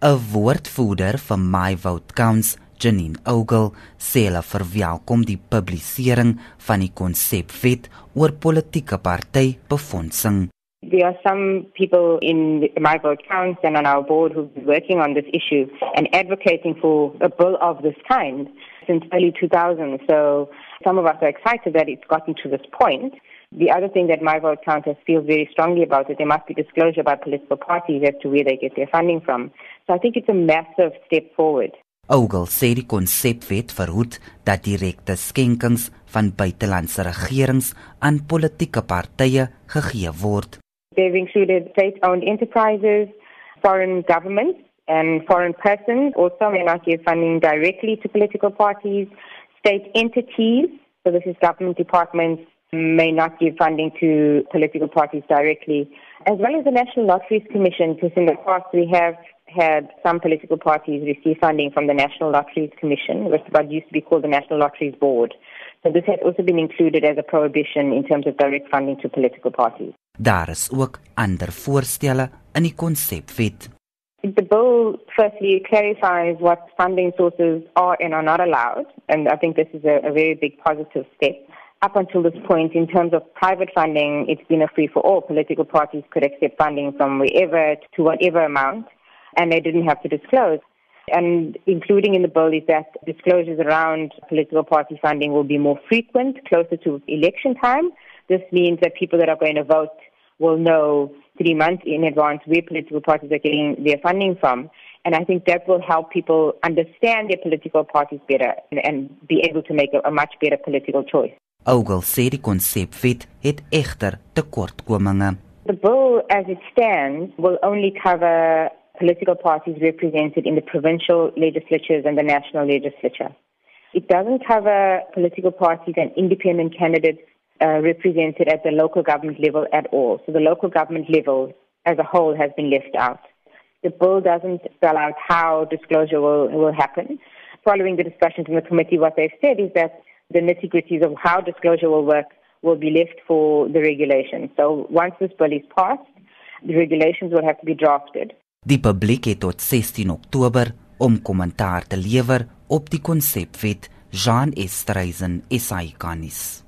'n Woordvoerder van MyVote Counts, Janine Ogle, sê hulle verwelkom die publisering van die konsepwet oor politieke partybefondsing. There are some people in my vote counts and on our board who've been working on this issue and advocating for a bill of this kind since early 2000. So some of us are excited that it's gotten to this point. The other thing that my vote counters feels very strongly about is there must be disclosure by political parties as to where they get their funding from. So I think it's a massive step forward. Ogle sê die konsepwet verhoed dat direkte skenkings van buitelandse regerings aan politieke partye gegee word. They've included state-owned enterprises, foreign governments, and foreign persons also may not give funding directly to political parties. State entities, so this is government departments, may not give funding to political parties directly, as well as the National Lotteries Commission, because in the past we have had some political parties receive funding from the National Lotteries Commission, which what used to be called the National Lotteries Board. So this has also been included as a prohibition in terms of direct funding to political parties. Daar is ook ander voorstelle in die konsepwet. The bill firstly clarifies what funding sources are and are not allowed, and I think this is a, a very big positive step. Up until this point, in terms of private funding, it's been a free for all. Political parties could accept funding from wherever to whatever amount, and they didn't have to disclose. And including in the bill is that disclosures around political party funding will be more frequent, closer to election time. This means that people that are going to vote will know three months in advance where political parties are getting their funding from. And I think that will help people understand their political parties better and, and be able to make a, a much better political choice. Ogle sê die konsepwet het egter tekortkominge. The bill as it stands will only cover political parties represented in the provincial legislatures and the national legislature. It doesn't cover political parties and independent candidates uh, represented at the local government level at all. So the local government level as a whole has been left out. The bill doesn't spell out how disclosure will, will happen. Following the discussions in the committee, what they've said is that the nitty gritties of how disclosure will work will be left for the regulation. So once this bill is passed, the regulations will have to be drafted. Die publiek het tot 16 Oktober om kommentaar te lewer op die konsepwet Jean Estreisen SAICanis.